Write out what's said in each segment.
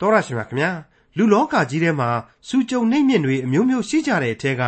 တော်ရရှိမြခင်ဗျာလူလောကကြီးထဲမှာစူကြုံနှိမ့်မြင့်တွေအမျိုးမျိုးရှိကြတဲ့အထက်က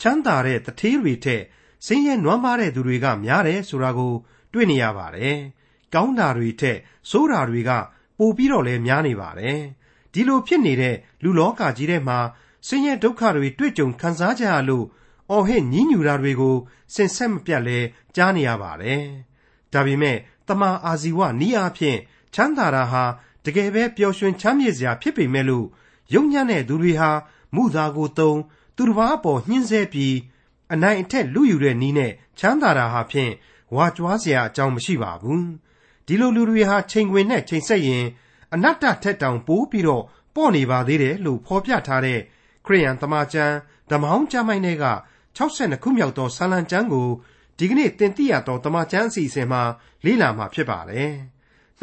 ချမ်းသာတဲ့တထေးတွေထက်ဆင်းရဲနွမ်းပါးတဲ့သူတွေကများတယ်ဆိုတာကို တွေ့နေရပါတယ်။ကောင်းတာတွေထက်ဆိုးတာတွေကပိုပြီးတော့လဲများနေပါတယ်။ဒီလိုဖြစ်နေတဲ့လူလောကကြီးထဲမှာဆင်းရဲဒုက္ခတွေတွေ့ကြုံခံစားကြရလို့အော်ဟစ်ညှဉ်းညူတာတွေကိုစင်ဆက်မပြတ်လဲကြားနေရပါတယ်။ဒါပေမဲ့တမန်အာဇီဝနီးအားဖြင့်ချမ်းသာတာဟာ တကယ်ပဲပျော်ရွှင်ချမ်းမြေ့စရာဖြစ်ပေမဲ့လို့ယုံညံ့တဲ့သူတွေဟာမုသာကိုသုံးသူတစ်ပါးအပေါ်ညှင်းဆဲပြီးအနိုင်အထက်လူယူတဲ့နီးနဲ့ချမ်းသာတာဟာဖြင့်ဝါကြွားစရာအကြောင်းမရှိပါဘူးဒီလိုလူတွေဟာချိန်ခွင်နဲ့ချိန်ဆက်ရင်အနတ္တထက်တောင်ပိုးပြီးတော့ပေါ့နေပါသေးတယ်လို့ဖော်ပြထားတဲ့ခရိယန်တမန်ကျမ်းဓမ္မဟောင်းကျမ်းပိုင်းတွေက62ခုမြောက်သောဆာလံကျမ်းကိုဒီကနေ့တင်ပြရသောတမန်ကျမ်းအစီအစဉ်မှာလေ့လာမှာဖြစ်ပါတယ်။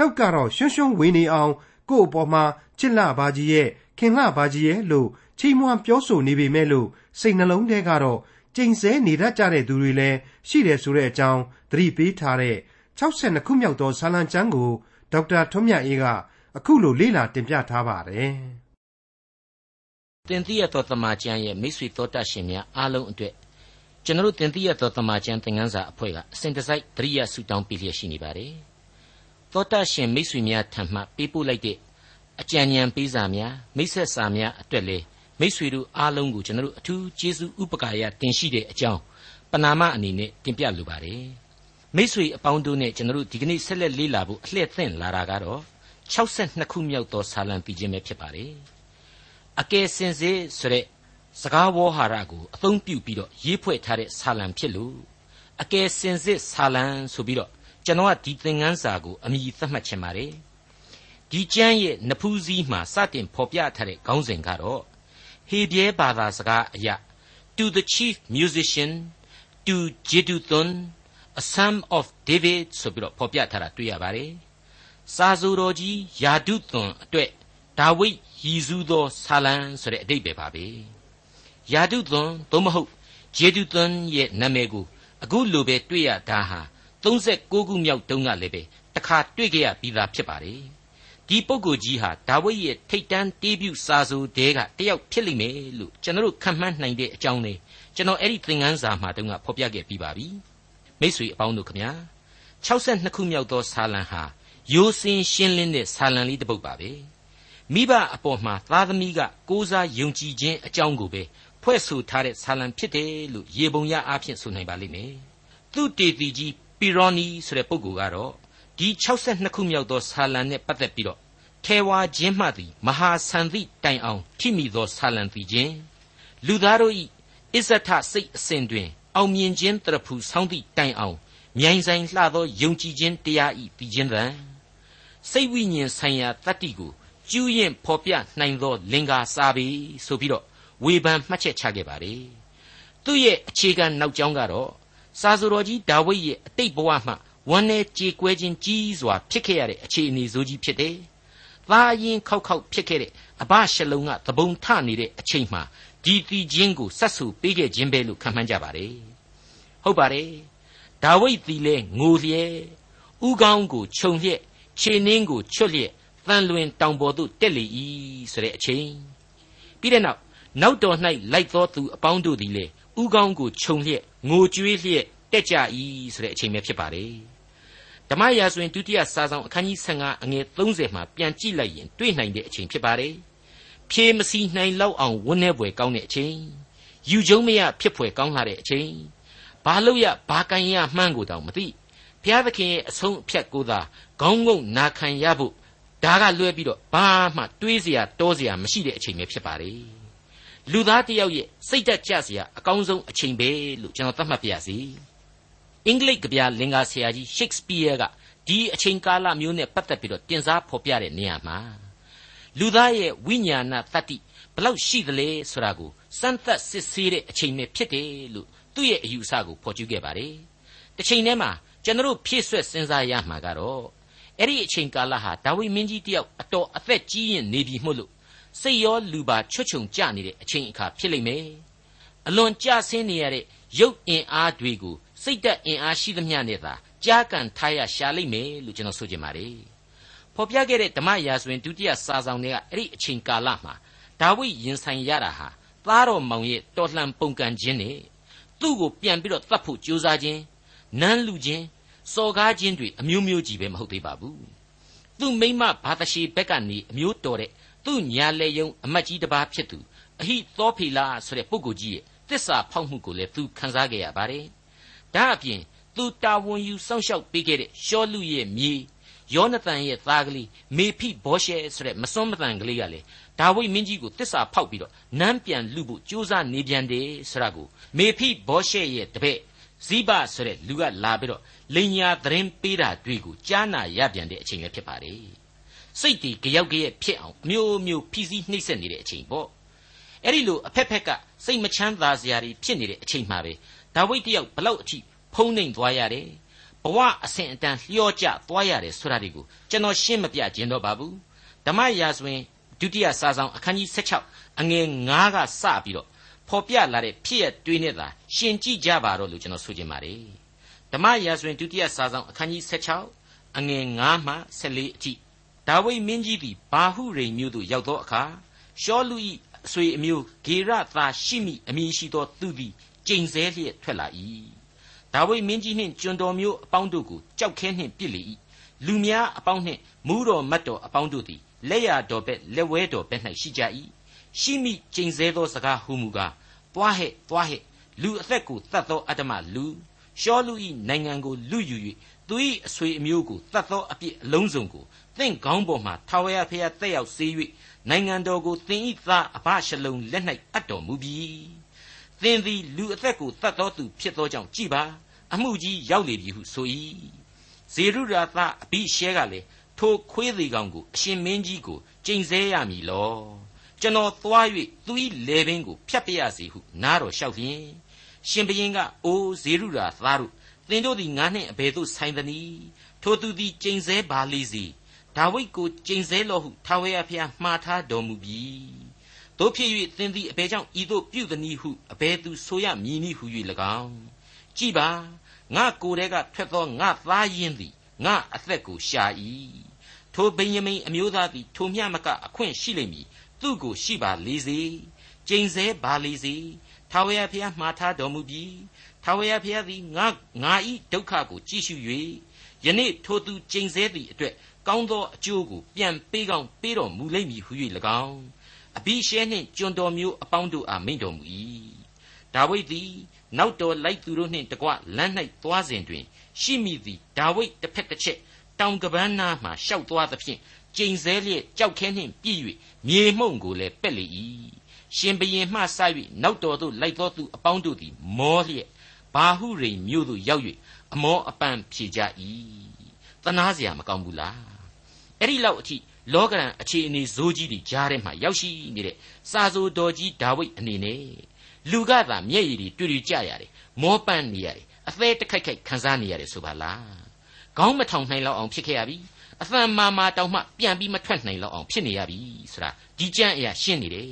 နှုတ်ကတော့ရွှွှွှွဝေနေအောင်ကို့အပေါ်မှာချစ်လှပါကြီးရဲ့ခင်လှပါကြီးရဲ့လို့ချီးမွမ်းပြောဆိုနေပေမဲ့လို့စိတ်နှလုံးထဲကတော့ကြိမ်ဆဲနေတတ်ကြတဲ့သူတွေလည်းရှိတယ်ဆိုတဲ့အကြောင်းသတိပေးထားတဲ့62ခုမြောက်သောဇာလံကျမ်းကိုဒေါက်တာထွန်းမြတ်အေးကအခုလိုလေ့လာတင်ပြထားပါတယ်။တင်တိရသောတမန်ကျမ်းရဲ့မိတ်ဆွေတော်တတ်ရှင်များအားလုံးအတွက်ကျွန်တော်တင်တိရသောတမန်ကျမ်းသင်ခန်းစာအဖွဲ့ကအစဉ်တစိုက်တရိယာဆူတောင်းပေးလျက်ရှိနေပါတယ်။ သောတရှင်မိတ်ဆွေများထံမှပေးပို့လိုက်တဲ့အကြံဉာဏ်ပေးစာများမိတ်ဆက်စာများအတွက်လေမိษွေတို့အားလုံးကိုကျွန်တော်တို့အထူးကျေးဇူးဥပကာရတင်ရှိတဲ့အကြောင်းပနာမအနေနဲ့တင်ပြလိုပါတယ်မိษွေအပေါင်းတို့နဲ့ကျွန်တော်တို့ဒီကနေ့ဆက်လက်လေ့လာဖို့အလှည့်သင့်လာတာကတော့62ခုမြောက်သောဆာလံပြီးခြင်းပဲဖြစ်ပါတယ်အကယ်စင်စစ်ဆိုတဲ့စကားဝေါ်ဟာရကိုအသုံးပြုပြီးတော့ရေးဖွဲ့ထားတဲ့ဆာလံဖြစ်လို့အကယ်စင်စစ်ဆာလံဆိုပြီးတော့ ကျွန်တော်ကဒီသင်ခန်းစာကိုအမည်သတ်မှတ်ချင်ပါတယ်ဒီကျမ်းရဲ့နဖူးစည်းမှာစတင်ဖော်ပြထားတဲ့ခေါင်းစဉ်ကတော့ဟေဘရဲဘာသာစကားအရ to the chief musician to Jeduthun a son of David ဆိုပြီးတော့ဖော်ပြထားတာတွေ့ရပါတယ်စာဆိုတော်ကြီးယာဒုသွန်အတွက်ဒါဝိဒ်ရည်စူးသောဆာလံဆိုတဲ့အတိတ်ပဲပါပဲယာဒုသွန်သို့မဟုတ်ဂျေဒုသွန်ရဲ့နာမည်ကိုအခုလိုပဲတွေ့ရတာဟာ 36ခုမြောက်တုန်းကလည်းပဲတခါတွေ့ကြရပြီးသားဖြစ်ပါတယ်ဒီပုဂ္ဂိုလ်ကြီးဟာဒါဝိဒ်ရဲ့ထိတ်တန်းတေးပြုစာဆိုတဲကတယောက်ဖြစ်လိမ့်မယ်လို့ကျွန်တော်ခံမှန်းနိုင်တဲ့အကြောင်းလေးကျွန်တော်အဲ့ဒီသင်ခန်းစာမှာတုန်းကဖော်ပြခဲ့ပြီးပါပြီမိษွေအပေါင်းတို့ခမညာ62ခုမြောက်သောဆာလံဟာရိုးစင်ရှင်းလင်းတဲ့ဆာလံလေးတစ်ပုဒ်ပါပဲမိဘအပေါ်မှာသားသမီးကကိုးစားယုံကြည်ခြင်းအကြောင်းကိုပဲဖွဲ့ဆိုထားတဲ့ဆာလံဖြစ်တယ်လို့ရေပုံရအားဖြင့်ဆိုနိုင်ပါလိမ့်မယ်သူတေတီကြီး ပီရောနီဆိုတဲ့ပုဂ္ဂိုလ်ကတော့ဒီ62ခုမြောက်သောဆာလံနဲ့ပတ်သက်ပြီးတော့ထဲဝါခြင်းမှသည်မဟာဆန်သည့်တိုင်အောင်ထိမိသောဆာလံသီခြင်းလူသားတို့၏အစ္ဆထစိတ်အစဉ်တွင် အောင်မြင်ခြင်းတရဖူဆောင်းသည့်တိုင်အောင်မြိုင်ဆိုင်လှသောယုံကြည်ခြင်းတရားဤတည်ခြင်းတံစိတ်ဝိညာဉ်ဆိုင်ရာတတ္တိကိုကျူးရင်ဖော်ပြနိုင်သော လင်္ကာစာပေဆိုပြီးတော့ဝေဖန်မှတ်ချက်ချခဲ့ပါတယ်သူ့ရဲ့အခြေခံနောက်ကြောင်းကတော့ စာဆိုတော်ကြီးဒါဝိဒ်ရဲ့အတိတ်ဘဝမှဝမ်းနဲ့ကြေကွဲခြင်းကြီးစွာဖြစ်ခဲ့ရတဲ့အခြေအနေဆိုးကြီးဖြစ်တယ်။သားရင်ခောက်ခောက်ဖြစ်ခဲ့တဲ့အဘရှလုံကသဘုံထနေတဲ့အချိန်မှာဒီတီချင်းကိုဆက်ဆူပေးခဲ့ခြင်းပဲလို့ခံမှန်းကြပါတယ်။ဟုတ်ပါတယ်။ဒါဝိဒ်သည်လဲငိုလျက်ဥကောင်းကိုခြုံလျက်ခြေနှင်းကိုချွတ်လျက်တန်လွင်တောင်ပေါ်သို့တက်လေ၏ဆိုတဲ့အချိန်ပြီးတဲ့နောက်နောက်တော်၌လိုက်သောသူအပေါင်းတို့သည်လေ ဥကောင်းကိုခြုံလျက်ငိုကြွေးလျက်တက်ကြ၏ဆိုတဲ့အချိန်ပဲဖြစ်ပါတယ်ဓမ္မရာဆိုရင်ဒုတိယစာဆောင်အခန်းကြီး15အငယ်30မှာပြန်ကြည့်လိုက်ရင်တွေ့နိုင်တဲ့အချိန်ဖြစ်ပါတယ်ဖြေမစီနိုင်လောက်အောင်ဝန်းနေပွေကောင်းတဲ့အချိန်ယူကျုံမရဖြစ်ဖွယ်ကောင်းလာတဲ့အချိန်ဘာလို့ရဘာကန်ရမှန်းကိုတောင်မသိဘုရားသခင်ရဲ့အဆုံးအဖြတ်ကိုသာခေါင်းငုံနာခံရဖို့ဒါကလွဲပြီးတော့ဘာမှတွေးเสียတောเสียမရှိတဲ့အချိန်ပဲဖြစ်ပါတယ် လူသားတစ်ယောက်ရဲ့စိတ်ဓာတ်ကျစရာအကောင်းဆုံးအချိန်ပဲလို့ကျွန်တော်သတ်မှတ်ပါရစေ။အင်္ဂလိပ်ကဗျာလင်္ကာဆရာကြီး Shakespeare ကဒီအချိန်ကာလမျိုးနဲ့ပတ်သက်ပြီးတော့တင်စားဖော်ပြတဲ့နေရာမှာလူသားရဲ့ဝိညာဏတတ္တိဘလောက်ရှိသလဲဆိုတာကိုစမ်းသပ်စစ်ဆေးတဲ့အချိန်ပဲဖြစ်တယ်လို့သူ့ရဲ့အယူအဆကိုဖော်ကျူးခဲ့ပါတယ်။တစ်ချိန်တည်းမှာကျွန်တော်ဖြည့်ဆွက်စဉ်းစားရမှာကတော့အဲ့ဒီအချိန်ကာလဟာဒါဝိမင်းကြီးတယောက်အတော်အသက်ကြီးရင်နေပြီမို့လို့ စိတ်ရောလူပါချွတ်ချုံကြနေတဲ့အချိန်အခါဖြစ်လိမ့်မယ်။အလွန်ကြဆင်းနေရတဲ့ရုပ်အင်အားတွေကိုစိတ်သက်အင်အားရှိသမျှနဲ့သာကြားကန်ထားရရှာလိမ့်မယ်လို့ကျွန်တော်ဆိုချင်ပါတယ်ဖော်ပြခဲ့တဲ့ဓမ္မရာဇဝင်ဒုတိယစာဆောင်တွေကအဲ့ဒီအချိန်ကာလမှာဒါဝိရင်ဆိုင်ရတာဟာသားတော်မောင်ရဲ့တော်လှန်ပုန်ကန်ခြင်းနဲ့သူ့ကိုပြန်ပြီးတော့တတ်ဖို့ကြိုးစားခြင်းနမ်းလူခြင်းစော်ကားခြင်းတွေအမျိုးမျိုးကြီးပဲမဟုတ်သေးပါဘူးသူ့မိမဘာတရှိဘက်ကနေအမျိုးတော်တဲ့ သူ့ညာလေယုံအမတ်ကြီးတစ်ပါးဖြစ်သူအဟိသောဖေလာဆိုတဲ့ပုဂ္ဂိုလ်ကြီးရဲ့တစ္ဆာဖောက်မှုကိုလည်းသူခံစားခဲ့ရပါတယ်ဒါအပြင်သူတာဝန်ယူစောင့်ရှောက်ပေးခဲ့တဲ့ရှောလူရဲ့မြေယောနသန်ရဲ့သားကလေးမေဖိဘောရှဲဆိုတဲ့မစွန်းမတန်ကလေးကလေဒါဝိမင်းကြီးကိုတစ္ဆာဖောက်ပြီးတော့နမ်းပြန်လူဖို့ကြိုးစားနေပြန်တယ်ဆိုတာကိုမေဖိဘောရှဲရဲ့တပည့်ဇိဘဆိုတဲ့လူကလာပြီးတော့လိန်ညာသတင်းပေးတာတွေ့ကိုကြားနာရပြန်တဲ့အချိန်ပဲဖြစ်ပါလေ စိတ်တီကြောက်ကြရဲ့ဖြစ်အောင်မျိုးမျိုးဖိစီးနှိပ်စက်နေတဲ့အချိန်ပေါ့အဲ့ဒီလိုအဖက်ဖက်ကစိတ်မချမ်းသာစရာတွေဖြစ်နေတဲ့အချိန်မှာပဲဒါဝိဒ်တယောက်ဘလောက်အထိဖုံးနှိမ်သွားရတယ်ဘဝအစဉ်အတန်လျော့ကျသွားရတယ်ဆိုတာတွေကိုကျွန်တော်ရှင်းမပြခြင်းတော့ပါဘူးဓမ္မရာဇဝင်ဒုတိယစာဆောင်အခန်းကြီး16အငယ်9ကစပြီးတော့ဖော်ပြလာတဲ့ဖြစ်ရတွေးနဲ့သာရှင်ကြည့်ကြပါတော့လို့ကျွန်တော်ဆိုချင်ပါတယ်ဓမ္မရာဇဝင်ဒုတိယစာဆောင်အခန်းကြီး16အငယ်9မှ14အထိ ဒါဝိမင်းကြီးသည်ဘာဟုရိမ်မြို့သို့ရောက်သောအခါရှောလူ၏အဆွေအမျိုးဂေရသာရှိမိအမည်ရှိသောသူသည်ကျိန်ဆဲလျက်ထွက်လာ၏ဒါဝိမင်းကြီးနှင့်ကျွန်တော်မျိုးအပေါင်းတို့ကိုကြောက်ခဲနှင့်ပြစ်လေ၏လူများအပေါင်းနှင့်မူးတော်မတ်တော်အပေါင်းတို့သည်လက်ရတော်ဘက်လက်ဝဲတော်ဘက်၌ရှိကြ၏ရှိမိကျိန်ဆဲသောစကားဟူမူကားတွားဟဲ့တွားဟဲ့လူအသက်ကိုတတ်သောအတ္တမလူရှောလူ၏နိုင်ငံကိုလူယူ၍ သူ၏အဆွေအမျိုးကိုတတ်သောအပြစ်အလုံးစုံကိုသင်ခေါင်းပေါ်မှထာဝရဘုရားတက်ရောက်စေ၍နိုင်ငံတော်ကိုသင်၏သားအဘရှလုံလက်၌အပ်တော်မူပြီသင်သည်လူအသက်ကိုတတ်သောသူဖြစ်သောကြောင့်ကြည်ပါအမှုကြီးရောက်လေပြီဟုဆို၏ဇေရုရာသအဘိရှဲကလည်းထိုခွေးသေးကောင်ကိုအရှင်မင်းကြီးကိုကျိန်ဆဲရမည်လောကျွန်တော်သွား၍သူ၏လေပင်ကိုဖြတ်ပြရစီဟုနားတော်လျှောက်ဖြင့်ရှင်ဘရင်ကအိုးဇေရုရာသားတို့ သင်တို့သည်ငါနှင့်အဘယ်သို့ဆိုင်သနည်းထိုသူသည်ကျိန်ဆဲပါလိစီဒါဝိဒ်ကိုကျိန်ဆဲလောဟုထာဝရဘုရားမှားထားတော်မူပြီတို့ဖြစ်၍သင်သည်အဘယ်ကြောင့်ဤသို့ပြုသနည်းဟုအဘယ်သူဆိုရမည်နည်းဟု၍၎င်းကြည်ပါငါကိုယ်တည်းကထွက်သောငါသားရင်းသည်ငါအသက်ကိုရှာ၏ထိုဗိယမိန်အမျိုးသားသည်ထိုမျှမကအခွင့်ရှိလိမ့်မည်သူ့ကိုရှိပါလေစေကျိန်ဆဲပါလေစေထာဝရဘုရားမှားထားတော်မူပြီး ထာဝရဘုရားသည်ငါငါဤဒုက္ခကိုကြည့်ရှု၍ယနေ့ထိုသူကျိန်ဆဲသည့်အတွက်ကောင်းသောအကျိုးကိုပြန်ပေးကောင်းပေးတော်မူလိမ့်မည်ဟု၍၎င်းအဘိရှဲနှင့်ကျွန်တော်မျိုးအပေါင်းတို့အားမိန့်တော်မူ၏ဒါဝိဒ်သည်နောက်တော်လိုက်သူတို့နှင့်တကွလမ်း၌သွားစဉ်တွင် ရှိမိသည်ဒါဝိဒ်တစ်ဖက်တစ်ချက်တောင်ကပန်းနားမှရှောက်သွားသဖြင့်ကျိန်ဆဲလျက်ကြောက်ခဲနှင့်ပြည့်၍မြေမှုန့်ကိုလည်းပက်လေ၏ရှင်ဘရင်မှစ၍နောက်တော်သို့လိုက်သောသူအပေါင်းတို့သည်မောလျက် ဘာဟုရိမ်မြို့သို့ရောက်၍အမောအပန့်ဖြေကြ၏တနာเสียမကောင်းဘူးလားအဲ့ဒီလောက်အထိလောကရန်အခြေအနေဇိုးကြီးတွေကြားထဲမှာရောက်ရှိနေတဲ့စာဆိုတော်ကြီးဒါဝိဒ်အနေနဲ့လူကသာမျက်ရည်တွေတွေ့တွေ့ကြရတယ်မောပန့်နေရတယ်အသေးတခိုက်ခိုက်ခံစားနေရတယ်ဆိုပါလားခေါင်းမထောင်နိုင်လောက်အောင်ဖြစ်ခဲ့ရပြီအသံမာမာတောင်မှပြန်ပြီးမထွက်နိုင်လောက်အောင်ဖြစ်နေရပြီဆိုတာဒီကြမ်းအရာရှင်းနေတယ်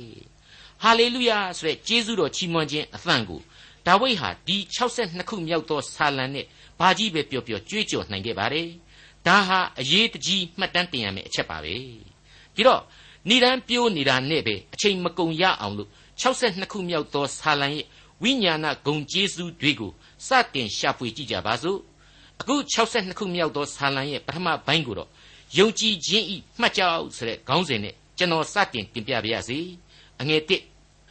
ဟာလေလုယာဆိုတဲ့ကျေးဇူးတော်ချီးမွမ်းခြင်းအသံကို ဒါဝိဒ်ဟာဒီ62ခုမြောက်သောဆာလံနဲ့ဘာကြီးပဲပြောပြောကြွေးကြော်နိုင်ခဲ့ပါတယ်ဒါဟာအရေးတကြီးမှတ်တမ်းတင်ရမယ့်အချက်ပါပဲဒီတော့ဏိဒန်းပြိုးနေတာနဲ့ပဲအချိန်မကုန်ရအောင်လို့62ခုမြောက်သောဆာလံရဲ့ဝိညာဏဂုံကျေးဇူးတွေကိုစတင်ရှာဖွေကြည့်ကြပါစို့အခု62ခုမြောက်သောဆာလံရဲ့ပထမပိုင်းကိုတော့ယုံကြည်ခြင်းဤမှတ်ကြောက်ဆိုတဲ့ခေါင်းစဉ်နဲ့ကျွန်တော်စတင်တင်ပြပါရစေအငယ်1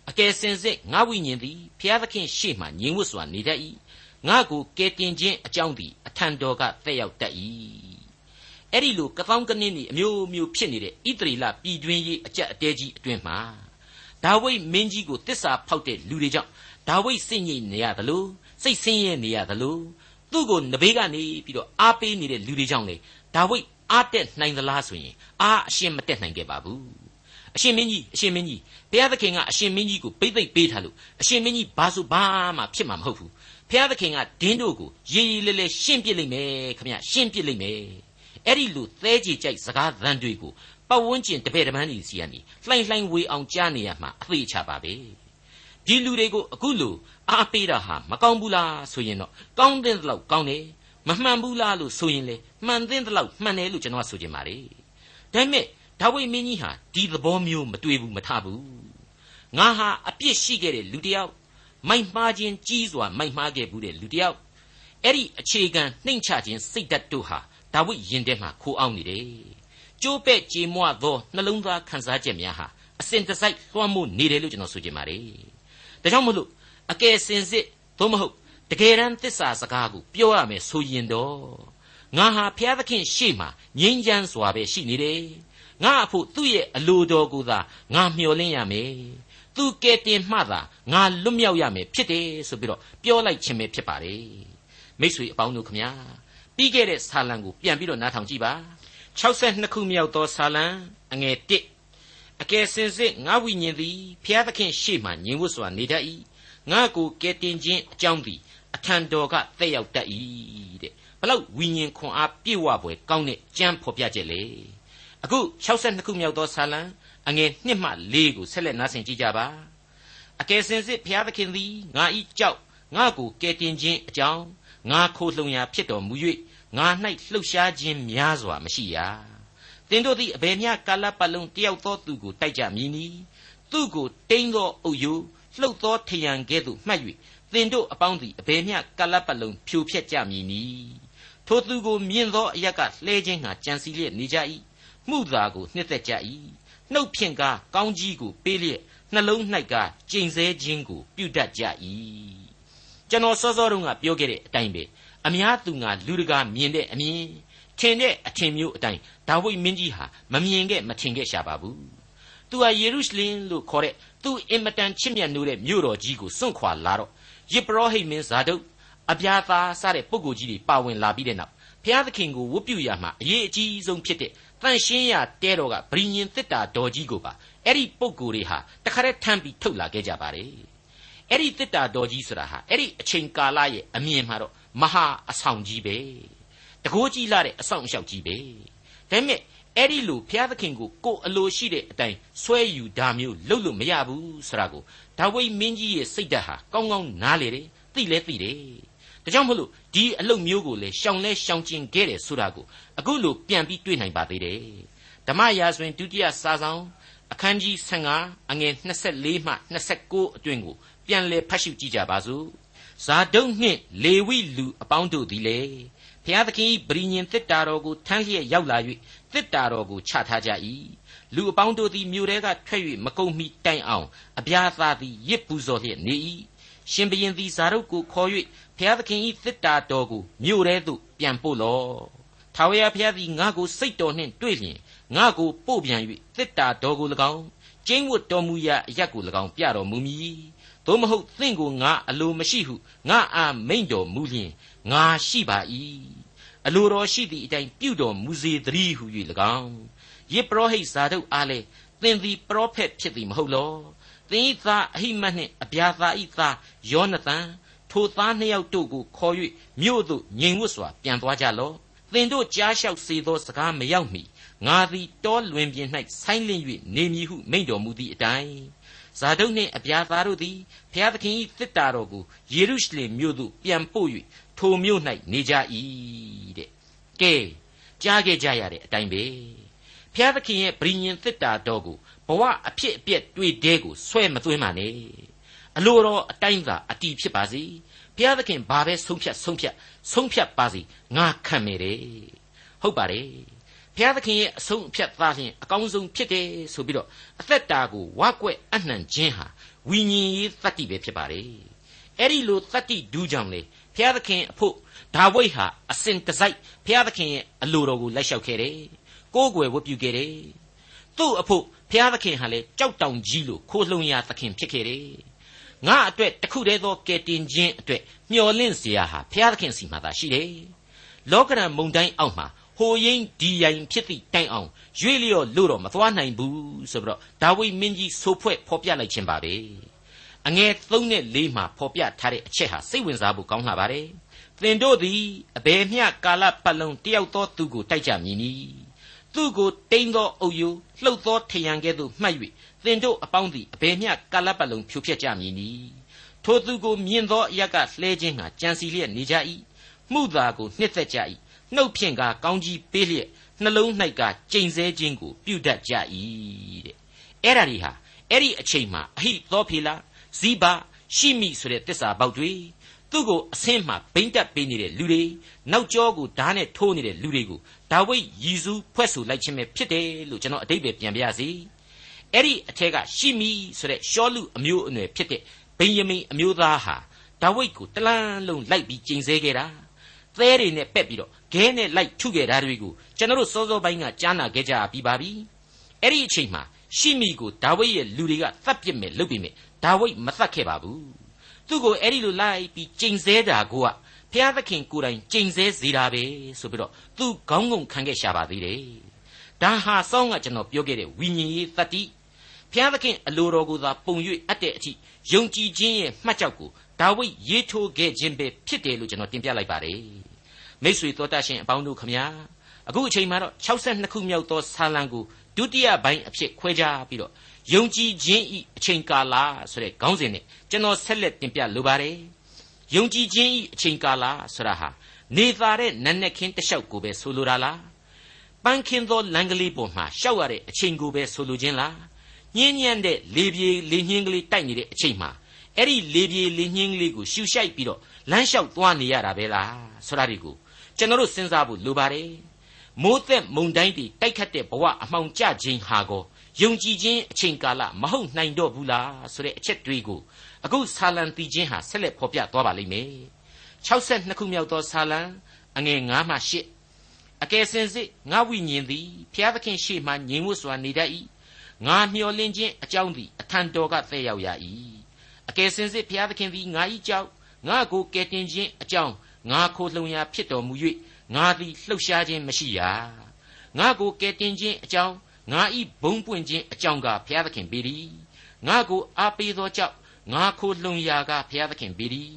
အကယ်စင်စစ်ငါဝိညာဉ်သည်ဘုရားသခင်ရှေ့မှငြိမ်ဝတ်စွာနေတတ်၏ငါကိုကယ်တင်ခြင်းအကြောင်းသည်အထံတော်ကသက်ရောက်တတ်၏အဲ့ဒီလိုကသောင်းကနင်းနေအမျိုးမျိုးဖြစ်နေတဲ့ဣသရေလပြည်တွင်းရေးအကြက်အတဲကြီးအတွင်းမှာဒါဝိဒ်မင်းကြီးကိုတစ္ဆာဖောက်တဲ့လူတွေကြောင့်ဒါဝိဒ်စိတ်ညစ်နေရသလိုစိတ်ဆင်းရဲနေရသလိုသူ့ကိုနဘေးကနေပြီးတော့အားပေးနေတဲ့လူတွေကြောင့်လေဒါဝိဒ်အားတက်နိုင်သလားဆိုရင်အားအရှင်းမတက်နိုင်ခဲ့ပါဘူး အရှင်မင်းကြီးအရှင်မင်းကြီးဘုရားသခင်ကအရှင်မင်းကြီးကိုပိတ်သိမ့်ပေးထားလို့အရှင်မင်းကြီးဘာဆိုဘာမှဖြစ်မှာမဟုတ်ဘူးဘုရားသခင်ကဒင်းတို့ကိုရေးရေးလဲလဲရှင်းပြစ်လိုက်မယ်ခမရှင်းပြစ်လိုက်မယ်အဲ့ဒီလိုသဲကြေကြိုက်စကားသံတွေကိုပတ်ဝန်းကျင်တပည့်တပန်းကြီးစီကနေလှိုင်းလှိုင်းဝေအောင်ကြားနေရမှာအသေးချပါပဲဒီလူတွေကိုအခုလိုအားပေးတာဟာမကောင်းဘူးလားဆိုရင်တော့ကောင်းတဲ့လောက်ကောင်းတယ်မမှန်ဘူးလားလို့ဆိုရင်လေမှန်တဲ့လောက်မှန်တယ်လို့ကျွန်တော်ဆိုချင်ပါလေဒါပေမဲ့ ဒါဝိမင်းကြီးဟာဒီသဘောမျိုးမတွေ့ဘူးမထဘူးငါဟာအပြစ်ရှိခဲ့တဲ့လူတစ်ယောက်မိုက်မှားခြင်းကြီးစွာမိုက်မှားခဲ့ဘူးတဲ့လူတစ်ယောက်အဲ့ဒီအခြေခံနှိမ့်ချခြင်းစိတ်ဓာတ်တို့ဟာဒါဝိရင်ထဲမှာခိုးအောင်နေတယ်ကျိုးပဲ့ကြေမွသောနှလုံးသားခံစားချက်များဟာအစဉ်တစိုက်လွှမ်းမိုးနေတယ်လို့ကျွန်တော်ဆိုချင်ပါတယ်ဒါကြောင့်မို့လို့အကယ်စင်စစ်သို့မဟုတ်တကယ်တမ်းသစ္စာစကားကိုပြောရမယ်ဆိုရင်တော့ငါဟာဘုရားသခင်ရှေ့မှာငြိမ်းချမ်းစွာပဲရှိနေတယ် ငါအဖို့သူ့ရဲ့အလိုတော်ကိုသာငါမျှော်လင့်ရမယ်သူကဲတင်မှသာငါလွတ်မြောက်ရမယ်ဖြစ်တယ်ဆိုပြီးတော့ပြောလိုက်ခြင်းပဲဖြစ်ပါတယ်မိတ်ဆွေအပေါင်းတို့ခမညာပြီးခဲ့တဲ့ဆာလံကိုပြန်ပြီးတော့နားထောင်ကြည့်ပါ62ခုမြောက်သောဆာလံအငယ်1အကယ်စင်စစ်ငါဝိညာဉ်သည်ဘုရားသခင်ရှေ့မှငြိမ်ဝတ်စွာနေတတ်၏ငါကိုကဲတင်ခြင်းအကြောင်းသည်အထံတော်ကတက်ရောက်တတ်၏တဲ့ဘလောက်ဝိညာဉ်ခွန်အားပြည့်ဝပွဲကောင်းတဲ့ကြမ်းဖော်ပြချက်လေ အခု62ခုမြောက်သောဆာလံအငယ်1မှ4ကိုဆက်လက်နားဆင်ကြည့်ကြပါအကယ်စင်စစ်ဘုရားသခင်သည်ငါဤကြောက်ငါကိုကဲတင်ခြင်းအကြောင်းငါခိုလှုံရာဖြစ်တော်မူ၍ငါ၌လှုပ်ရှားခြင်းများစွာမရှိရသင်တို့သည်အဘယ်မျှကာလပတ်လုံးတယောက်သောသူကိုတိုက်ကြမည်နီသူကိုတိမ့်သောအုပ်ယိုလှုပ်သောထယံကဲ့သို့မှတ်၍သင်တို့အပေါင်းသည်အဘယ်မျှကာလပတ်လုံးဖြိုဖျက်ကြမည်နီထိုသူကိုမြင်သောအရက်ကလှဲခြင်းငှာကြံစီလျက်နေကြ၏ မှုသာကိုနှစ်သက်ကြ၏နှုတ်ဖြင့်ကကောင်းကြီးကိုပေးလျက်နှလုံး၌ကကျိန်ဆဲခြင်းကိုပြုတတ်ကြ၏ကျွန်တော်စောစောတုန်းကပြောခဲ့တဲ့အတိုင်းပဲအများသူငါလူတကာမြင်တဲ့အမြင်ထင်တဲ့အထင်မျိုးအတိုင်းဒါဝိဒ်မင်းကြီးဟာမမြင်ခဲ့မထင်ခဲ့ရှာပါဘူးသူဟာယေရုရှလင်လို့ခေါ်တဲ့သူအင်မတန်ချစ်မြတ်နိုးတဲ့မြို့တော်ကြီးကိုစွန့်ခွာလာတော့ယေဘရဟိတ်မင်းဇာဒုတ်အဗျာသာစတဲ့ပုဂ္ဂိုလ်ကြီးတွေပါဝင်လာပြီးတဲ့နောက်ဘုရားသခင်ကိုဝတ်ပြုရမှာအရေးအကြီးဆုံးဖြစ်တဲ့ တန်ရှင်းရတဲတော်ကဗြိညင်တစ်တာတော်ကြီးကိုပါအဲ့ဒီပုဂ္ဂိုလ်တွေဟာတခါတည်းထမ်းပြီးထုတ်လာခဲ့ကြပါတယ်အဲ့ဒီတစ်တာတော်ကြီးဆိုတာဟာအဲ့ဒီအချိန်ကာလရဲ့အမြင်မှာတော့မဟာအဆောင်ကြီးပဲတကိုးကြီးလာတဲ့အဆောင်အလျှောက်ကြီးပဲဒါပေမဲ့အဲ့ဒီလိုဘုရားသခင်ကိုကိုယ်အလိုရှိတဲ့အတိုင်းဆွဲယူတာမျိုးလုပ်လို့မရဘူးဆိုတာကိုဒါဝိမင်းကြီးရဲ့စိတ်ဓာတ်ဟာကောင်းကောင်းနားလေတယ်သိလဲသိတယ် ဒါကြောင့်မလို့ဒီအလုပ်မျိုးကိုလေရှောင်လဲရှောင်ကျင်ခဲ့တယ်ဆိုတာကိုအခုလိုပြန်ပြီးတွေ့နိုင်ပါသေးတယ်ဓမ္မရာဇဝင်ဒုတိယစာဆောင်အခန်းကြီး15အငယ်24မှ29အတွင်ကိုပြန်လည်ဖတ်ရှုကြည့်ကြပါစို့ဇာဒုတ်နှင့်လေဝိလူအပေါင်းတို့သည်လေဖျားသခင်ဗြိညင်တစ်တာတော်ကိုထမ်းလျက်ရောက်လာ၍တစ်တာတော်ကိုချထားကြ၏လူအပေါင်းတို့သည်မြို့ထဲကထွက်၍မကုန်မီတိုင်အောင်အပြာသာသည်ရစ်ပူဇော်လျက်နေ၏ ရှင်ဘရင်သည်ဇာရုတ်ကိုခေါ်၍ဖျားသခင်၏တစ်တာတော်ကိုမြို့ထဲသို့ပြန်ပို့လော့ထာဝရဘုရားသည်ငါ့ကိုစိတ်တော်နှင့်တွေ့လျင်ငါ့ကိုပို့ပြန်၍တစ်တာတော်ကို၎င်းကျင်းဝတ်တော်မူရာအရက်ကို၎င်းပြတော်မူမည်သို့မဟုတ်သင်ကိုငါအလိုမရှိဟုငါအာမိန်တော်မူလျင်ငါရှိပါ၏အလိုတော်ရှိသည့်အတိုင်းပြုတော်မူစေတည်းဟု၍၎င်းယေပရောဟိတ်ဇာဒုတ်အားလည်းသင်သည်ပရောဖက်ဖြစ်သည်မဟုတ်လော သင်၏သားအဟိမတ်နှင့်အဗျာသာ၏သားယောနသန်ထိုသားနှစ်ယောက်တို့ကိုခေါ်၍မြို့သို့ငြိမ်ဝတ်စွာပြန်သွားကြလော့သင်တို့ကြားလျှောက်စေသောစကားမရောက်မီငါသည်တောလွင်ပြင်၌ဆိုင်းလင့်၍နေမည်ဟုမိန့်တော်မူသည့်အတိုင်းဇာဒုတ်နှင့်အဗျာသာတို့သည်ဘုရားသခင်၏သစ္တာတော်ကိုယေရုရှလင်မြို့သို့ပြန်ပို့၍ထိုမြို့၌နေကြ၏တဲ့ကဲကြားခဲ့ကြရတဲ့အတိုင်းပဲဘုရားသခင်ရဲ့ဗြိညင်သစ္တာတော်ကို ဘဝအဖြစ်အပျက်တွေ့တဲ့ကိုဆွဲမသွင်းပါနဲ့အလိုတော်အတိုင်းသာအတီးဖြစ်ပါစေဘုရားသခင်ဘာပဲဆုံးဖြတ်ဆုံးဖြတ်ဆုံးဖြတ်ပါစေငါခံမိတယ်ဟုတ်ပါတယ်ဘုရားသခင်ရဲ့အဆုံးအဖြတ်သားလျင်အကောင်းဆုံးဖြစ်တယ်ဆိုပြီးတော့အသက်တာကိုဝါကွက်အနှံခြင်းဟာဝိညာဉ်ရေးတတ္တိပဲဖြစ်ပါတယ်အဲ့ဒီလိုတတ္တိဒူးကြောင့်လေဘုရားသခင်အဖို့ဒါဝိဒ်ဟာအစဉ်တစိုက်ဘုရားသခင်ရဲ့အလိုတော်ကိုလိုက်လျှောက်ခဲ့တယ်ကိုးကွယ်ဝတ်ပြုခဲ့တယ်သူ့အဖို့ ဖျားသခင်ဟာလည်းကြောက်တောင်ကြီးလို့ခိုးလှုံရသခင်ဖြစ်ခဲ့တယ်။ငါအတွက်တခုတည်းသောကယ်တင်ခြင်းအတွက်မျှော်လင့်စရာဟာဖျားသခင်စီမှာသာရှိတယ်။လောကရန်မုန်တိုင်းအောက်မှာဟိုရင်းဒီရိုင်ဖြစ်သည့်တိုင်အောင်ရွေ့လျော့လို့တော့မသွားနိုင်ဘူးဆိုပြီးတော့ဒါဝိမင်းကြီးဆိုဖွဲ့ဖော်ပြလိုက်ခြင်းပါပဲ။အငယ်3နဲ့4မှာဖော်ပြထားတဲ့အချက်ဟာစိတ်ဝင်စားဖို့ကောင်းလာပါတယ်။သင်တို့သည်အဘယ်မျှကာလပတ်လုံးတယောက်သောသူကိုတိုက်ကြမည်နည်း။ သူကိုတိမ်သောအုပ်ယိုလှုပ်သောထယံကဲ့သို့မှတ်၍သင်တို့အပေါင်းသည်အဘယ်မျှကာလပတ်လုံးဖြိုဖျက်ကြမည်နီထိုသူကိုမြင်သောအရက်ကလှဲခြင်းဟာကြံစီလျက်နေကြ၏မှုသာကိုနှစ်သက်ကြ၏နှုတ်ဖြင့်ကကောင်းကြီးပေးလျက်နှလုံး၌ကကျိန်ဆဲခြင်းကိုပြုတတ်ကြ၏တဲ့အဲ့ဒါတွေဟာအဲ့ဒီအချိန်မှာအဟိသောဖေလာဇိဘရှိမိဆိုတဲ့တစ္ဆာပေါက်တွေသူ့ကိုအဆင်းမှဘိမ့်တက်ပေးနေတဲ့လူတွေနောက်ကျောကိုဓာတ်နဲ့ထိုးနေတဲ့လူတွေကို ဒါဝိဒ်ရည်စူးဖွဲ့ဆိုလိုက်ခြင်းပဲဖြစ်တယ်လို့ကျွန်တော်အတိတ်ပဲပြန်ပြရစီအဲ့ဒီအထက်ကရှိမိဆိုတဲ့ရှောလူအမျိုးအနွယ်ဖြစ်တဲ့ဗိယမိန်အမျိုးသားဟာဒါဝိဒ်ကိုတလန်းလုံးလိုက်ပြီးကျိန်ဆဲခဲ့တာသဲတွေနဲ့ပက်ပြီးတော့ခဲနဲ့လိုက်ထုခဲ့တာတွေကိုကျွန်တော်တို့စောစောပိုင်းကကြားနာခဲ့ကြပြီးပါပြီအဲ့ဒီအချိန်မှာရှိမိကိုဒါဝိဒ်ရဲ့လူတွေကသတ်ပစ်မယ်လုပ်ပြီးမယ်ဒါဝိဒ်မသတ်ခဲ့ပါဘူးသူ့ကိုအဲ့ဒီလိုလိုက်ပြီးကျိန်ဆဲတာကိုက ဖျားသခင်ကိုယ်တိုင်ကျိန်ဆဲစေတာပဲဆိုပြီးတော့သူခေါင်းငုံခံခဲ့ရှာပါသေးတယ်ဒါဟာစောင်းကကျွန်တော်ပြောခဲ့တဲ့ဝိညာဉ်ရေးတတိဖျားသခင်အလိုတော်ကိုသာပုံ၍အပ်တဲ့အထိယုံကြည်ခြင်းရဲ့မှတ်ကြောက်ကိုဒါဝိဒ်ရေးထိုးခဲ့ခြင်းပဲဖြစ်တယ်လို့ကျွန်တော်တင်ပြလိုက်ပါတယ်မိတ်ဆွေတော်တတ်ရှင်အပေါင်းတို့ခမညာအခုအချိန်မှာတော့62ခုမြောက်သောဆာလံကိုဒုတိယပိုင်းအဖြစ်ခွဲခြားပြီးတော့ယုံကြည်ခြင်းဤအချိန်ကာလဆိုတဲ့ခေါင်းစဉ်နဲ့ကျွန်တော်ဆက်လက်တင်ပြလိုပါတယ် ယုံကြည်ခြင်းဤအချိန်ကာလဆိုတာဟာနေသာတဲ့နတ်နဲ့ခင်းတလျှောက်ကိုပဲဆိုလိုတာလားပန်းခင်းသောလမ်းကလေးပေါ်မှာရှောက်ရတဲ့အချိန်ကိုပဲဆိုလိုခြင်းလားညင်းညံ့တဲ့လေပြေလေညင်းကလေးတိုက်နေတဲ့အချိန်မှာအဲ့ဒီလေပြေလေညင်းကလေးကိုရှူရှိုက်ပြီးတော့လမ်းလျှောက်သွားနေရတာပဲလားဆိုတာဒီကိုကျွန်တော်တို့စဉ်းစားဖို့လိုပါတယ်မိုးသက်မုန်တိုင်းတွေတိုက်ခတ်တဲ့ဘဝအမှောင်ကျခြင်းဟာကိုယုံကြည်ခြင်းအချိန်ကာလမဟုတ်နိုင်တော့ဘူးလားဆိုတဲ့အချက်တွေးကို အခုဆာလံတီချင်းဟာဆက်လက်ဖော်ပြသွားပါလိမ့်မယ်62ခုမြောက်သောဆာလံအငယ်9မှ8အကယ်စင်စစ်ငါဝိညာဉ်သည်ဖျားသခင်ရှေ့မှငြိမ်ဝတ်စွာနေတတ်၏ငါမျှော်လင့်ခြင်းအကြောင်းသည်အထံတော်ကသက်ရောက်ရ၏အကယ်စင်စစ်ဘုရားသခင်သည်ငါ၏ကြောက်ငါကိုကယ်တင်ခြင်းအကြောင်းငါခိုလှုံရာဖြစ်တော်မူ၍ငါသည်လှုပ်ရှားခြင်းမရှိရာငါကိုကယ်တင်ခြင်းအကြောင်းငါ၏ဘုံပွင့်ခြင်းအကြောင်းကဘုရားသခင်ပေသည်ငါကိုအားပေးသောကြောင့် ငါခိုလှုံရာကဘုရားသခင်ပေသည်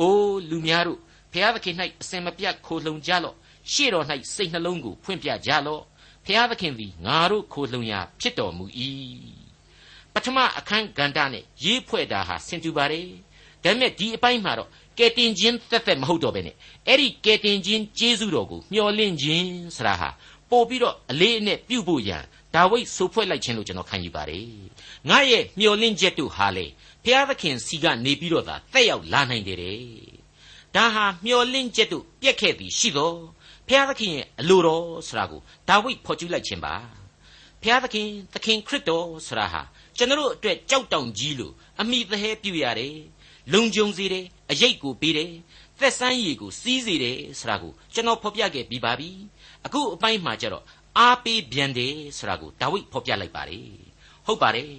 အိုးလူများတို့ဘုရားသခင်၌အစင်မပြတ်ခိုလှုံကြလော့ရှေ့တော်၌စိတ်နှလုံးကိုဖွင့်ပြကြလော့ဖျားသခင်သည်ငါတို့ခိုလှုံရာဖြစ်တော်မူ၏ပထမအခန်းကန္တာနဲ့ရေးဖွဲ့တာဟာဆင်တူပါတယ်ဒါပေမဲ့ဒီအပိုင်းမှာတော့ကယ်တင်ခြင်းသက်သက်မဟုတ်တော့ဘဲနဲ့အဲ့ဒီကယ်တင်ခြင်းကျေးဇူးတော်ကိုမျှော်လင့်ခြင်းဆိုတာဟာပို့ပြီးတော့အလေးအနက်ပြုဖို့ရန်ဒါဝိဒ်ဆိုဖွဲ့လိုက်ခြင်းလို့ကျွန်တော်ခံယူပါတယ်ငါရဲ့မျှော်လင့်ချက်တို့ဟာလေ ဖျားသခင်စီကနေပြီးတော့သာတက်ရောက်လာနိုင်တယ်တဲ့ဒါဟာမျှော်လင့်ချက်တို့ပြက်ခဲ့သည်ရှိတော့ဖျားသခင်ရဲ့အလိုတော်ဆိုတာကိုဒါဝိဒ်ဖော်ကျူးလိုက်ခြင်းပါဖျားသခင်သခင်ခရစ်တော်ဆိုတာဟာကျွန်တော်အတွက်ကြောက်တောင်ကြီးလို့အမိသဟဲပြုရတယ်လုံခြုံစေတယ်အရေးကိုပေးတယ်သက်ဆိုင်ရည်ကိုစီးစေတယ်ဆိုတာကိုကျွန်တော်ဖော်ပြခဲ့ပြီးပါပြီအခုအပိုင်းမှာကျတော့အားပေးပြန်တယ်ဆိုတာကိုဒါဝိဒ်ဖော်ပြလိုက်ပါတယ်ဟုတ်ပါတယ်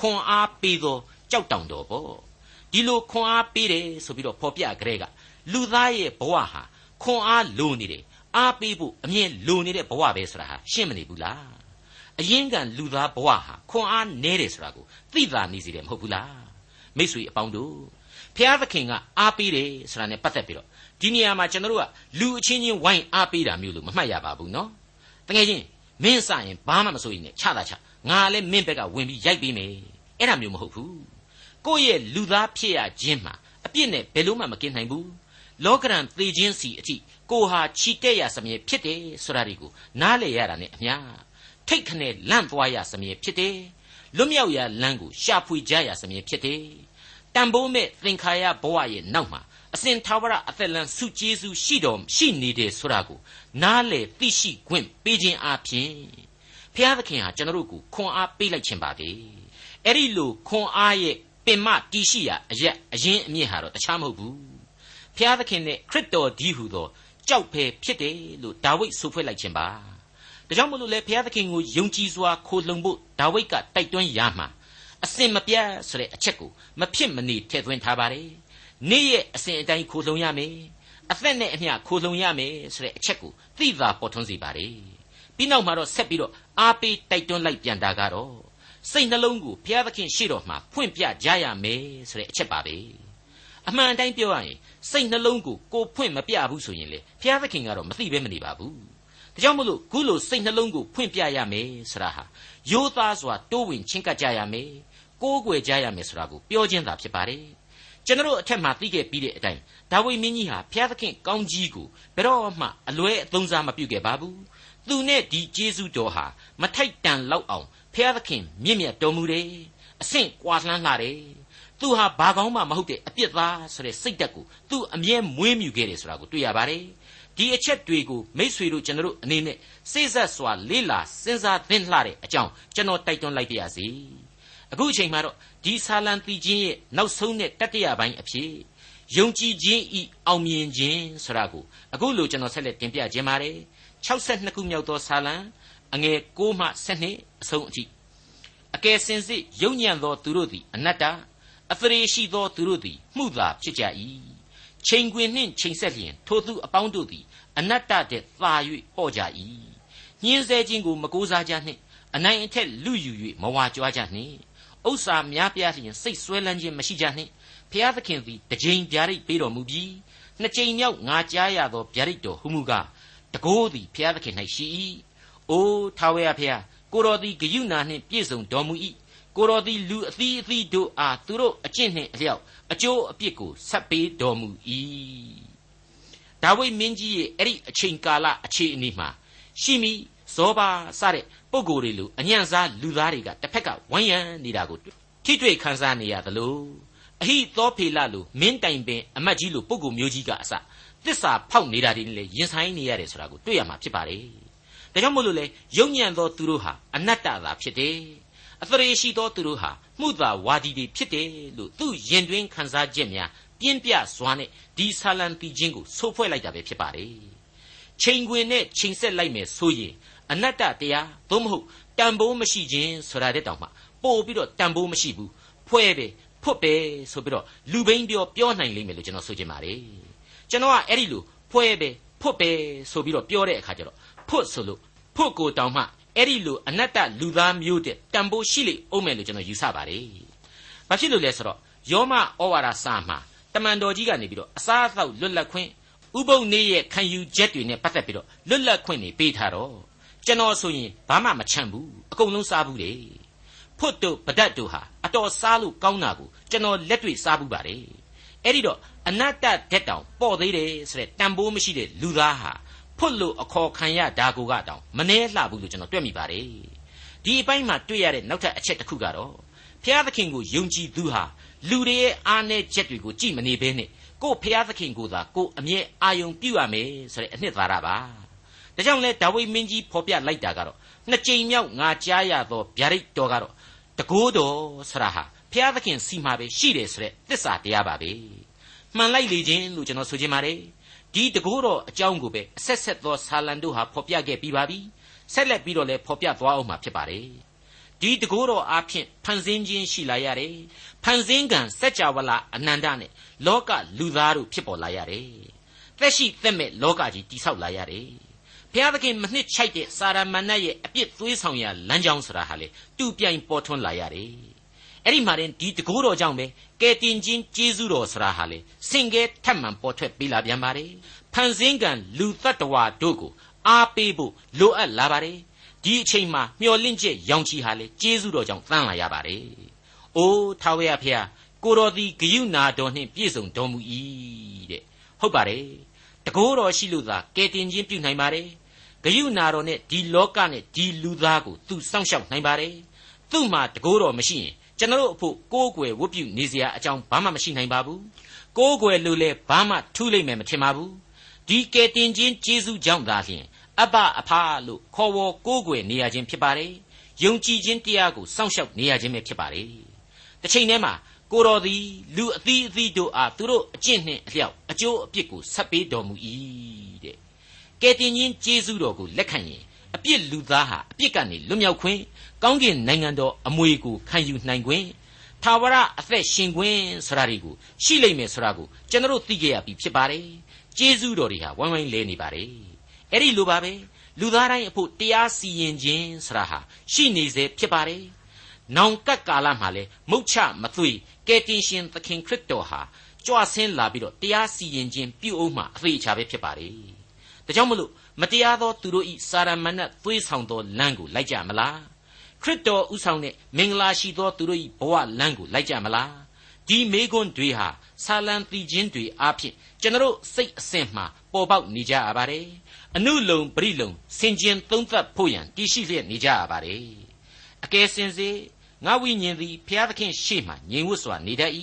ခွန်အားပေးသော ကြောက်တောင်တော်ပေါ့ဒီလိုခွန်အားပေးတယ်ဆိုပြီးတော့ဖော်ပြကြတဲ့ကလူသားရဲ့ဘဝဟာခွန်အားလိုနေတယ်အားပေးဖို့အမြင်လိုနေတဲ့ဘဝပဲဆိုတာဟာရှင်းမနေဘူးလားအရင်ကလူသားဘဝဟာခွန်အားနည်းတယ်ဆိုတာကိုသိသာနေစီတယ်မဟုတ်ဘူးလားမိတ်ဆွေအပေါင်းတို့ဖျားသခင်ကအားပေးတယ်ဆိုတာနဲ့ပတ်သက်ပြီးတော့ဒီနေရာမှာကျွန်တော်တို့ကလူအချင်းချင်းဝိုင်းအားပေးတာမျိုးလို့မမှတ်ရပါဘူးနော်တကယ်ချင်းမင်းစရင်ဘာမှမစိုးရင်နဲ့ချတာချငါလည်းမင်းဘက်ကဝင်ပြီးရိုက်ပေးမယ်အဲ့ဒါမျိုးမဟုတ်ဘူး ကိုယ့်ရဲ့လူသားဖြစ်ရခြင်းမှာအပြစ်နဲ့ဘယ်လို့မှမကင်းနိုင်ဘူးလောကရန်သေခြင်းစီအထိကိုဟာချီတက်ရစမြဲဖြစ်တယ်ဆိုတာဒီကိုနားလေရတာနဲ့အမျှထိတ်ခနဲ့လန့်သွားရစမြဲဖြစ်တယ်လွတ်မြောက်ရာလမ်းကိုရှာဖွေကြရစမြဲဖြစ်တယ်တန်ဖိုးမဲ့သင်္ခါရဘဝရဲ့နောက်မှာအစဉ်သာဝရအသက်လန်းစုကျေးဇူးရှိတော်ရှိနေတယ်ဆိုတာကိုနားလေသိရှိခွင့်ပေးခြင်းအပြင်ဖျားသခင်ဟာကျွန်တော်တို့ကိုခွန်အားပေးလိုက်ခြင်းပါပဲအဲ့ဒီလိုခွန်အားရဲ့ ပင်မတီရှိရာအရက်အရင်အမြင့်ဟာတော့တခြားမဟုတ်ဘူးဖျားသခင်နဲ့ခရစ်တော်ဒီဟုသောကြောက်ဖယ်ဖြစ်တယ်လို့ဒါဝိဒ်ဆိုဖွဲ့လိုက်ခြင်းပါဒါကြောင့်မလို့လေဘုရားသခင်ကိုယုံကြည်စွာခိုလှုံဖို့ဒါဝိဒ်ကတိုက်တွန်းရမှာအစင်မပြတ်ဆိုတဲ့အချက်ကိုမဖြစ်မနေထည့်သွင်းထားပါတယ်နေ့ရဲ့အစဉ်အတိုင်းခိုလှုံရမယ်အသက်နဲ့အမျှခိုလှုံရမယ်ဆိုတဲ့အချက်ကိုသိသာပေါ်ထွန်းစေပါတယ်ပြီးနောက်မှာတော့ဆက်ပြီးတော့အားပေးတိုက်တွန်းလိုက်ပြန်တာကတော့ စိတ်နှလုံးကိုဘုရားသခင်ရှေ့တော်မှာဖွင့်ပြကြရမယ်ဆိုတဲ့အချက်ပါပဲအမှန်တိုင်းပြောရရင်စိတ်နှလုံးကိုကိုဖွင့်မပြဘူးဆိုရင်လေဘုရားသခင်ကတော့မသိဘဲမနေပါဘူးဒါကြောင့်မို့လို့ခုလိုစိတ်နှလုံးကိုဖွင့်ပြရမယ်ဆိုတာဟာရိုးသားစွာတိုးဝင်ချင်းကပ်ကြရမယ်ကိုးကွယ်ကြရမယ်ဆိုတာကိုပြောခြင်းသာဖြစ်ပါတယ်ကျွန်တော်အထက်မှာသိခဲ့ပြီးတဲ့အတိုင်းဒါဝိမင်းကြီးဟာဘုရားသခင်ကောင်းကြီးကိုဘယ်တော့မှအလွဲအသုံးစားမပြုခဲ့ပါဘူးသူနဲ့ဒီကျေးဇူးတော်ဟာမထိုက်တန်လောက်အောင် ဖျားသခင်မြင့်မြတ်တော်မူတယ်အဆင့်ကွာလှမ်းလာတယ်သူဟာဘာကောင်းမှမဟုတ်တဲ့အပြစ်သားဆိုတဲ့စိတ်ဓာတ်ကိုသူအမြဲမွေးမြူခဲ့တယ်ဆိုတာကိုတွေ့ရပါတယ်ဒီအချက်တွေကိုမိษွေတို့ကျွန်တော်တို့အနေနဲ့စိစက်စွာလေးလာစဉ်းစားသင့်လှတဲ့အကြောင်းကျွန်တော်တိုက်တွန်းလိုက်ပါရစေအခုအချိန်မှာတော့ဒီဆာလံတီချင်းရဲ့နောက်ဆုံးနဲ့တတိယပိုင်းအဖြစ်ယုံကြည်ခြင်းဤအောင်မြင်ခြင်းဆိုတာကိုအခုလိုကျွန်တော်ဆက်လက်တင်ပြခြင်းပါတယ်62ခုမြောက်သောဆာလံ အငယ်6မှ7အဆုံးအထိအကယ်စင်စစ်ယုံညံ့သောသူတို့သည်အနတ္တအသရေရှိသောသူတို့သည်မှုသာဖြစ်ကြ၏ချိန်ခွင်နှင့်ချိန်ဆက်လျင်ထိုသူအပေါင်းတို့သည်အနတ္တတဲ့သာ၍ပေါ့ကြ၏ညင်းဆဲခြင်းကိုမကိုးစားကြနှင့်အနိုင်အထက်လူယူ၍မဝါကြွားကြနှင့်ဥစ္စာများပြားလျင်စိတ်ဆွဲလန်းခြင်းမရှိကြနှင့်ဖျားသခင်သည်တစ်ကြိမ်ဗျာဒိတ်ပေးတော်မူပြီးနှစ်ကြိမ်မြောက်ငါကြားရသောဗျာဒိတ်တော်ဟုမူကားတကိုးသည်ဖျားသခင်၌ရှိ၏ အိုးထာဝရဖျားကိုတော်သည်ဂယုဏနှင့်ပြည့်စုံတော်မူ၏ကိုတော်သည်လူအသီးအသီးတို့အားသူတို့အကျင့်နှင့်အလျောက်အကျိုးအပြစ်ကိုဆက်ပေးတော်မူ၏ဒါဝိမင်းကြီးရဲ့အဲ့ဒီအချိန်ကာလအခြေအနေမှာရှိမိဇောဘာစတဲ့ပုံကိုယ်တွေလိုအညံ့စားလူသားတွေကတစ်ဖက်ကဝိုင်းရံနေတာကိုထိတွေ့ခန်းစားနေရသလိုအဟိသောဖေလလိုမင်းတိုင်ပင်အမတ်ကြီးလိုပုံကိုမျိုးကြီးကအစသစ္စာဖောက်နေတာတွေနဲ့ရင်ဆိုင်နေရတယ်ဆိုတာကိုတွေ့ရမှာဖြစ်ပါတယ် ဒါကြောင့်မို့လို့လေယုံညံ့သောသူတို့ဟာအနတ္တသာဖြစ်တယ်အသရေရှိသောသူတို့ဟာမှုသာဝါဒီတွေဖြစ်တယ်လို့သူ့ရင်တွင်းခံစားချက်များပြင်းပြစွာနဲ့ဒီဆာလံတီချင်းကိုဆိုးဖွဲ့လိုက်တာပဲဖြစ်ပါတယ်ချိန်ခွင်နဲ့ချိန်ဆက်လိုက်မယ်ဆိုရင်အနတ္တတရားသို့မဟုတ်တန်ဖိုးမရှိခြင်းဆိုတာတဲ့တောင်မှပို့ပြီးတော့တန်ဖိုးမရှိဘူးဖွဲ့ပဲဖွတ်ပဲဆိုပြီးတော့လူဘိန်းပြောပြောနိုင်လိမ့်မယ်လို့ကျွန်တော်ဆိုချင်ပါတယ်ကျွန်တော်ကအဲ့ဒီလိုဖွဲ့ပဲဖွတ်ပဲဆိုပြီးတော့ပြောတဲ့အခါကျတော့ ဖွတ်ဆိုလို့ဖွတ်ကိုတောင်မှအဲ့ဒီလိုအနတ္တလူသားမျိုးတဲ့တန်ဖိုးရှိလိမ့်အောင်မယ်လို့ကျွန်တော်ယူဆပါတယ်ဘာဖြစ်လို့လဲဆိုတော့ယောမဩဝါဒစာမှာတမန်တော်ကြီးကနေပြီးတော့အစားအသောက်လွတ်လပ်ခွင့်ဥပုပ်နေ့ရဲ့ခံယူချက်တွေနဲ့ပတ်သက်ပြီးတော့လွတ်လပ်ခွင့်တွေပေးထားတော့ကျွန်တော်ဆိုရင်ဘာမှမချမ်းဘူးအကုန်လုံးစားဘူးလေဖွတ်တို့ပဒတ်တို့ဟာအတော်စားလို့ကောင်းတာကိုကျွန်တော်လက်တွေ့စားဘူးပါတယ်အဲ့ဒီတော့အနတ္တတက်တောင်ပေါ့သေးတယ်ဆိုတဲ့တန်ဖိုးမရှိတဲ့လူသားဟာ ဖွတ်လို့အခေါ်ခံရဒါကိုကတောင်မနှဲလှဘူးလို့ကျွန်တော်တွေ့မိပါတယ်ဒီအပိုင်းမှာတွေ့ရတဲ့နောက်ထပ်အချက်တစ်ခုကတော့ဖျားသခင်ကိုယုံကြည်သူဟာလူတွေရဲ့အားနည်းချက်တွေကိုကြည့်မနေဘဲနဲ့ကို့ဖျားသခင်ကိုသာကိုအမြဲအာယုံပြုရမယ်ဆိုတဲ့အနှစ်သာရပါဒါကြောင့်လဲဒါဝိမင်းကြီးဖော်ပြလိုက်တာကတော့နှစ်ကြိမ်မြောက်ငါကြားရသောဗျာဒိတ်တော်ကတော့တကိုးတော်ဆရာဟာဖျားသခင်စီမှာပဲရှိတယ်ဆိုတဲ့သစ္စာတရားပါပဲမှန်လိုက်လေခြင်းလို့ကျွန်တော်ဆိုချင်ပါတယ် ဒီတကိုးတော်အကြောင်းကိုပဲအဆက်ဆက်သောဆာလံတို့ဟာဖော်ပြခဲ့ပြီးပါပြီဆက်လက်ပြီးတော့လည်းဖော်ပြသွားအောင်မှာဖြစ်ပါတယ်ဒီတကိုးတော်အားဖြင့်ဖန်ဆင်းခြင်းရှိလာရတယ်ဖန်ဆင်းကံစัจ java လာအနန္တနဲ့လောကလူသားတို့ဖြစ်ပေါ်လာရတယ်သက်ရှိသက်မဲ့လောကကြီးတိဆောက်လာရတယ်ဘုရားသခင်မနှစ်ချိုက်တဲ့စာရမဏေရဲ့အပြစ်သွေးဆောင်ရာလမ်းကြောင်းဆိုတာဟာလေတူပြိုင်ပေါ်ထွန်းလာရတယ် အဲ့ဒီမှာတင်ဒီတကိုးတော်ကြောင့်ပဲကဲတင်ချင်းကျေးဇူးတော်ဆရာဟာလေစင်ကဲထက်မှန်ပေါ်ထွက်ပေးလာပြန်ပါတယ်ဖန်ဆင်းကံလူတ attva တို့ကိုအားပေးဖို့လိုအပ်လာပါတယ်ဒီအချိန်မှာမျော်လင့်ချက်ရောင်ချီဟာလေကျေးဇူးတော်ကြောင့်တန်းလာရပါတယ်အိုးထာဝရဘုရားကိုတော်သည်ဂယုဏတော်နှင့်ပြည့်စုံတော်မူ၏တဲ့ဟုတ်ပါတယ်တကိုးတော်ရှိလို့သာကဲတင်ချင်းပြုနိုင်ပါတယ်ဂယုဏတော်နဲ့ဒီလောကနဲ့ဒီလူသားကိုသူစောင့်ရှောက်နိုင်ပါတယ်သူ့မှာတကိုးတော်မရှိရင် ကျွန်တော်တို့အဖို့ကိုးကွယ်ဝတ်ပြုနေစရာအကြောင်းဘာမှမရှိနိုင်ပါဘူးကိုးကွယ်လို့လဲဘာမှထူးလိမ့်မယ်မထင်ပါဘူးဒီကဲတင်ချင်းကျေးဇူးကြောင့်သာလျှင်အဘအဖလို့ခေါ်ဝေါ်ကိုးကွယ်နေရခြင်းဖြစ်ပါတယ်ယုံကြည်ခြင်းတရားကိုစောင့်ရှောက်နေရခြင်းပဲဖြစ်ပါတယ်တစ်ချိန်တည်းမှာကိုတော်သည်လူအသီးအသီးတို့အားသူတို့အကျင့်နှင့်အလျောက်အကျိုးအပြစ်ကိုဆက်ပေးတော်မူ၏တဲ့ကဲတင်ချင်းကျေးဇူးတော်ကိုလက်ခံရင်အပြစ်လူသားဟာအပြစ်ကနေလွတ်မြောက်ခွင့် ကောင်းကင်နိုင်ငံတော်အမွေကိုခံယူနိုင်ခွင့်ထာဝရအသက်ရှင်ခွင့်ဆိုတာတွေကိုရှိလိမ့်မယ်ဆိုတာကိုကျွန်တော်သိခဲ့ရပြီဖြစ်ပါတယ်ကျေးဇူးတော်တွေဟာဝိုင်းဝိုင်းလဲနေပါတယ်အဲ့ဒီလိုပါပဲလူသားတိုင်းအဖို့တရားစီရင်ခြင်းဆိုတာဟာရှိနေစေဖြစ်ပါတယ်နောင်ကပ်ကာလမှာလဲမုတ်ချမသွေကယ်တင်ရှင်သခင်ခရစ်တော်ဟာကြွဆင်းလာပြီးတော့တရားစီရင်ခြင်းပြုအောင်မှအသေးချာပဲဖြစ်ပါတယ်ဒါကြောင့်မလို့မတရားသောသူတို့ဤစာရမဏတ်သွေးဆောင်သောလမ်းကိုလိုက်ကြမလား ခရစ်တော်ဥဆောင်တဲ့မင်္ဂလာရှိသောသူတို့ဤဘဝလမ်းကိုလိုက်ကြမလားဒီမေခွန်းတွေဟာဆာလံတီချင်းတွေအားဖြင့်ကျွန်တော်စိတ်အစဉ်မှာပေါ်ပေါက်နေကြရပါတယ်အနုလုံပရိလုံစင်ကျင်သုံးသပ်ဖို့ရန်တည်ရှိလျက်နေကြရပါတယ်အကယ်စင်စေငါဝိညာဉ်သည်ဘုရားသခင်ရှေ့မှငြိမ်ဝတ်စွာနေတတ်၏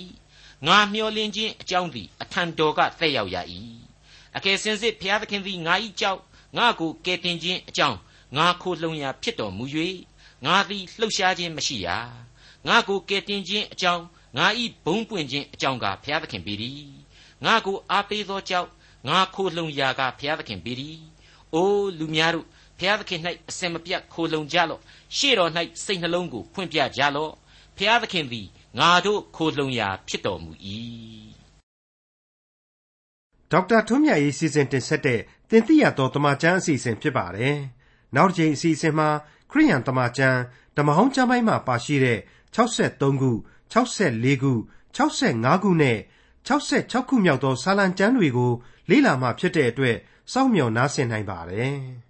ငါမျှော်လင့်ခြင်းအကြောင်းသည်အထံတော်ကသက်ရောက်ရ၏အကယ်စင်စစ်ဘုရားသခင်သည်ငါ၏ကြောက်ငါကိုကယ်တင်ခြင်းအကြောင်းငါခိုလှုံရာဖြစ်တော်မူ၍ ငါသည်လှုပ်ရှားခြင်းမရှိရာငါကိုကယ်တင်ခြင်းအကြောင်းငါဤဘုံပွင့်ခြင်းအကြောင်းကဘုရားသခင်ပေသည်ငါကိုအားပေးသောကြောင့်ငါခိုလှုံရာကဘုရားသခင်ပေသည်အိုလူများတို့ဘုရားသခင်၌အစင်မပြတ်ခိုလှုံကြလော့ရှေ့တော်၌စိတ်နှလုံးကိုဖွင့်ပြကြလော့ဘုရားသခင်သည်ငါတို့ခိုလှုံရာဖြစ်တော်မူ၏ဒေါက်တာထွန်းမြတ်ရေးစီစဉ်တင်ဆက်တဲ့တင်ပြတော်တမချန်းအစီအစဉ်ဖြစ်ပါတယ်နောက်တစ်ချိန်အစီအစဉ်မှာ ခရိယန်တမချန်းဓမ္မဟောင်းကျမ်းပိုင်းမှာပါရှိတဲ့63ခု64ခု65ခုနဲ့66ခုမြောက်သောစာလံကျမ်းတွေကိုလေ့လာမှဖြစ်တဲ့အတွက်စောင့်မျှော်နားဆင်နိုင်ပါတယ်။